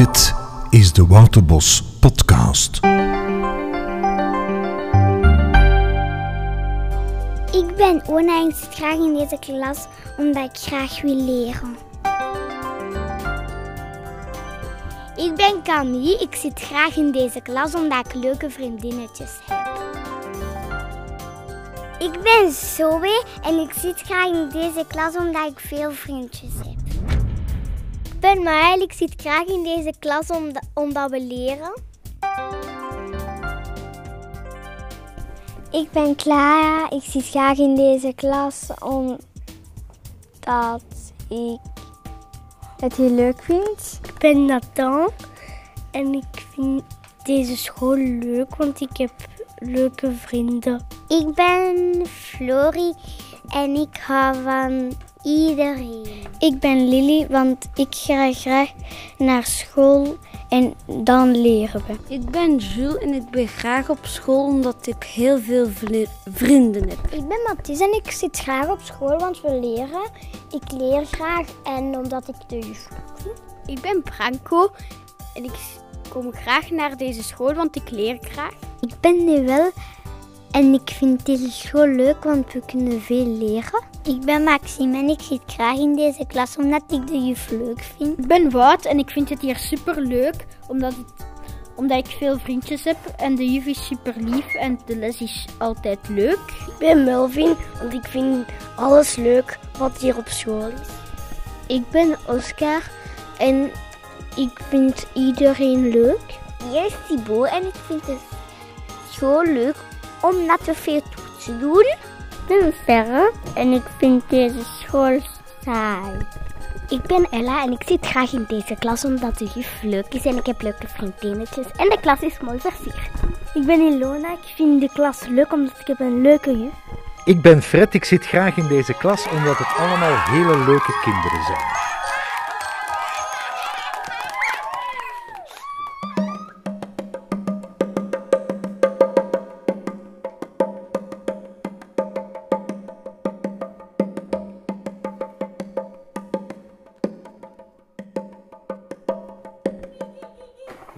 Dit is de Wouterbos Podcast. Ik ben Ona en ik zit graag in deze klas omdat ik graag wil leren. Ik ben Camille, ik zit graag in deze klas omdat ik leuke vriendinnetjes heb. Ik ben Zoe en ik zit graag in deze klas omdat ik veel vriendjes heb. Ik ben Maël, ik zit graag in deze klas omdat, omdat we leren. Ik ben Clara, ik zit graag in deze klas omdat ik het heel leuk vind. Ik ben Nathan en ik vind deze school leuk, want ik heb leuke vrienden. Ik ben Flori en ik hou van iedereen. Ik ben Lily, want ik ga graag naar school en dan leren we. Ik ben Jules en ik ben graag op school omdat ik heel veel vri- vrienden heb. Ik ben Mathis en ik zit graag op school, want we leren. Ik leer graag en omdat ik de juf vind. Ik ben Branko en ik kom graag naar deze school, want ik leer graag. Ik ben Noël en ik vind deze school leuk, want we kunnen veel leren. Ik ben Maxime en ik zit graag in deze klas omdat ik de juf leuk vind. Ik ben Wout en ik vind het hier super leuk, omdat, het, omdat ik veel vriendjes heb en de juf is super lief en de les is altijd leuk. Ik ben Melvin, want ik vind alles leuk wat hier op school is. Ik ben Oscar en ik vind iedereen leuk. Hier is Thibaut en ik vind de school leuk omdat we veel toetsen doen. Ik ben en ik vind deze school saai. Ik ben Ella en ik zit graag in deze klas omdat de juf leuk is en ik heb leuke vriendinnetjes en de klas is mooi versierd. Ik ben Ilona, ik vind de klas leuk omdat ik heb een leuke juf. Ik ben Fred, ik zit graag in deze klas omdat het allemaal hele leuke kinderen zijn.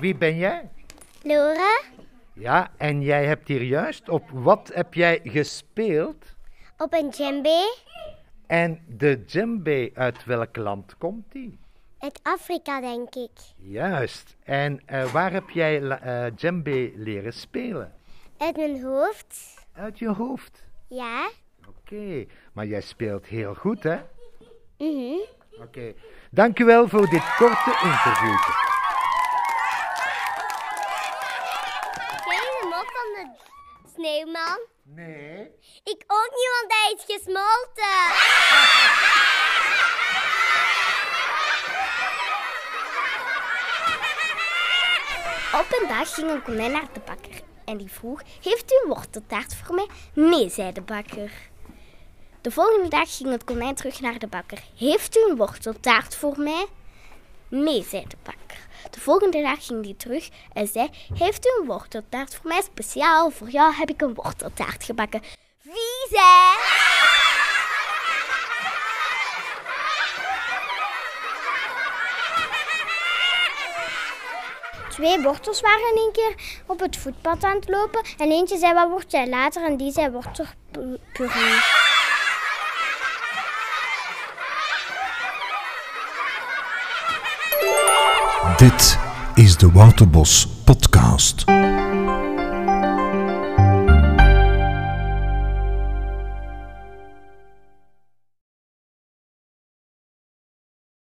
Wie ben jij? Laura, Ja, en jij hebt hier juist op wat heb jij gespeeld? op een djembe En de djembe, uit welk land komt die? uit Afrika denk ik. Juist. En eh, waar heb jij eh, djembe leren spelen? Uit mijn hoofd, Uit je hoofd. ja. Oké, maar jij speelt heel goed, hè? Mhm. Oké. Dank u wel voor dit korte interviewtje. Van de sneeuwman? Nee. Ik ook niet, want hij is gesmolten. Op een dag ging een konijn naar de bakker en die vroeg: Heeft u een worteltaart voor mij? Nee, zei de bakker. De volgende dag ging het konijn terug naar de bakker. Heeft u een worteltaart voor mij? Nee, zei de bakker. De volgende dag ging hij terug en zei: Heeft u een worteltaart voor mij? Speciaal voor jou heb ik een worteltaart gebakken. Wie zei? Twee wortels waren een keer op het voetpad aan het lopen en eentje zei wat wordt jij later en die zei wortelpuree. Dit is de Wouterbos Podcast.